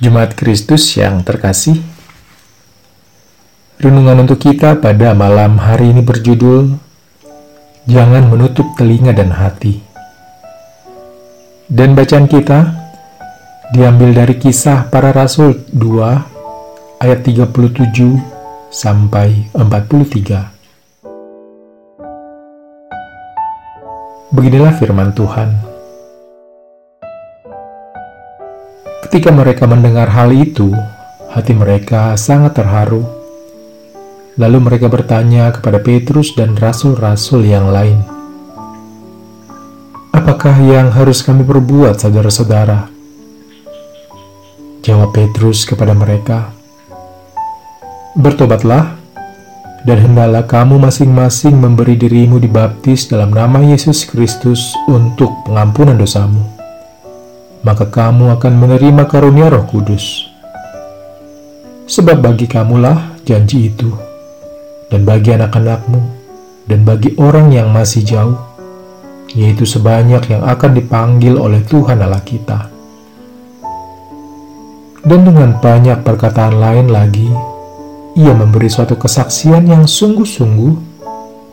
Jemaat Kristus yang terkasih, renungan untuk kita pada malam hari ini berjudul Jangan Menutup Telinga dan Hati. Dan bacaan kita diambil dari kisah para rasul 2 ayat 37 sampai 43. Beginilah firman Tuhan. Ketika mereka mendengar hal itu, hati mereka sangat terharu. Lalu mereka bertanya kepada Petrus dan rasul-rasul yang lain, "Apakah yang harus kami perbuat, saudara-saudara?" Jawab Petrus kepada mereka, "Bertobatlah, dan hendaklah kamu masing-masing memberi dirimu dibaptis dalam nama Yesus Kristus untuk pengampunan dosamu." Maka kamu akan menerima karunia Roh Kudus. Sebab bagi kamulah janji itu, dan bagi anak-anakmu, dan bagi orang yang masih jauh, yaitu sebanyak yang akan dipanggil oleh Tuhan Allah kita. Dan dengan banyak perkataan lain lagi, ia memberi suatu kesaksian yang sungguh-sungguh,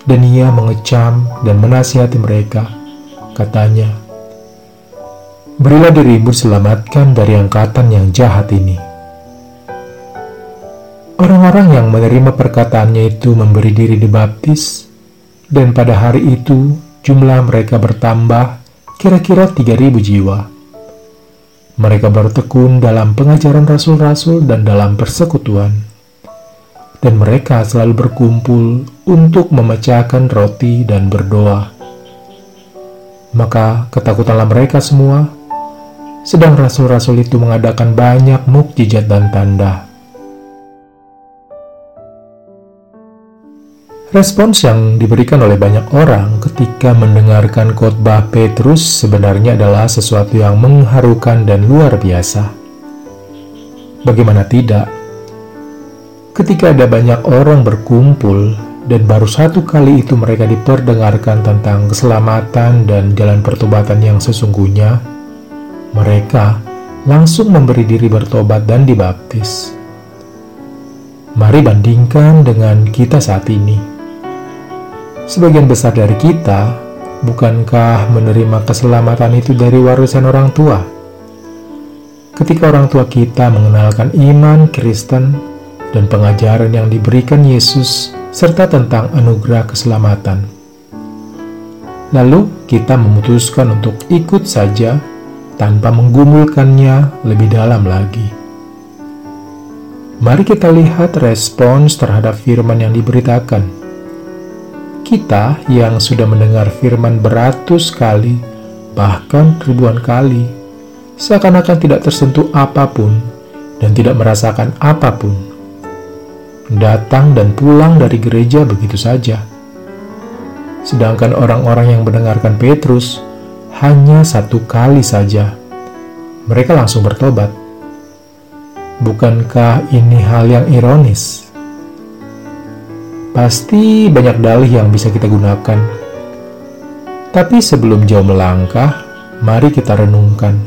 dan ia mengecam dan menasihati mereka. Katanya, Berilah dirimu selamatkan dari angkatan yang jahat ini. Orang-orang yang menerima perkataannya itu memberi diri dibaptis, dan pada hari itu jumlah mereka bertambah kira-kira 3.000 jiwa. Mereka bertekun dalam pengajaran rasul-rasul dan dalam persekutuan. Dan mereka selalu berkumpul untuk memecahkan roti dan berdoa. Maka ketakutanlah mereka semua, sedang rasul-rasul itu mengadakan banyak mukjizat dan tanda. Respons yang diberikan oleh banyak orang ketika mendengarkan khotbah Petrus sebenarnya adalah sesuatu yang mengharukan dan luar biasa. Bagaimana tidak? Ketika ada banyak orang berkumpul dan baru satu kali itu mereka diperdengarkan tentang keselamatan dan jalan pertobatan yang sesungguhnya, mereka langsung memberi diri bertobat dan dibaptis. Mari bandingkan dengan kita saat ini. Sebagian besar dari kita, bukankah menerima keselamatan itu dari warisan orang tua? Ketika orang tua kita mengenalkan iman Kristen dan pengajaran yang diberikan Yesus, serta tentang anugerah keselamatan, lalu kita memutuskan untuk ikut saja tanpa menggumulkannya lebih dalam lagi. Mari kita lihat respons terhadap firman yang diberitakan. Kita yang sudah mendengar firman beratus kali, bahkan ribuan kali, seakan-akan tidak tersentuh apa pun dan tidak merasakan apa pun. Datang dan pulang dari gereja begitu saja. Sedangkan orang-orang yang mendengarkan Petrus hanya satu kali saja. Mereka langsung bertobat. Bukankah ini hal yang ironis? Pasti banyak dalih yang bisa kita gunakan. Tapi sebelum jauh melangkah, mari kita renungkan.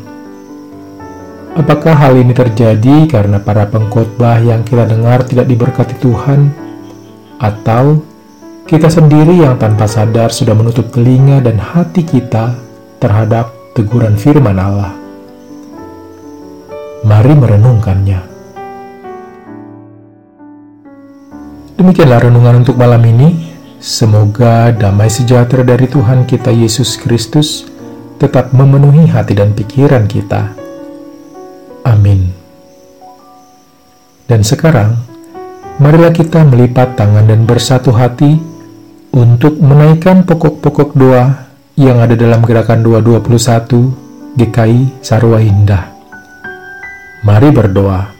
Apakah hal ini terjadi karena para pengkhotbah yang kita dengar tidak diberkati Tuhan, atau kita sendiri yang tanpa sadar sudah menutup telinga dan hati kita terhadap teguran firman Allah. Mari merenungkannya. Demikianlah renungan untuk malam ini. Semoga damai sejahtera dari Tuhan kita Yesus Kristus tetap memenuhi hati dan pikiran kita. Amin. Dan sekarang, marilah kita melipat tangan dan bersatu hati untuk menaikkan pokok-pokok doa yang ada dalam gerakan 221 GKI Sarwa Indah. Mari berdoa.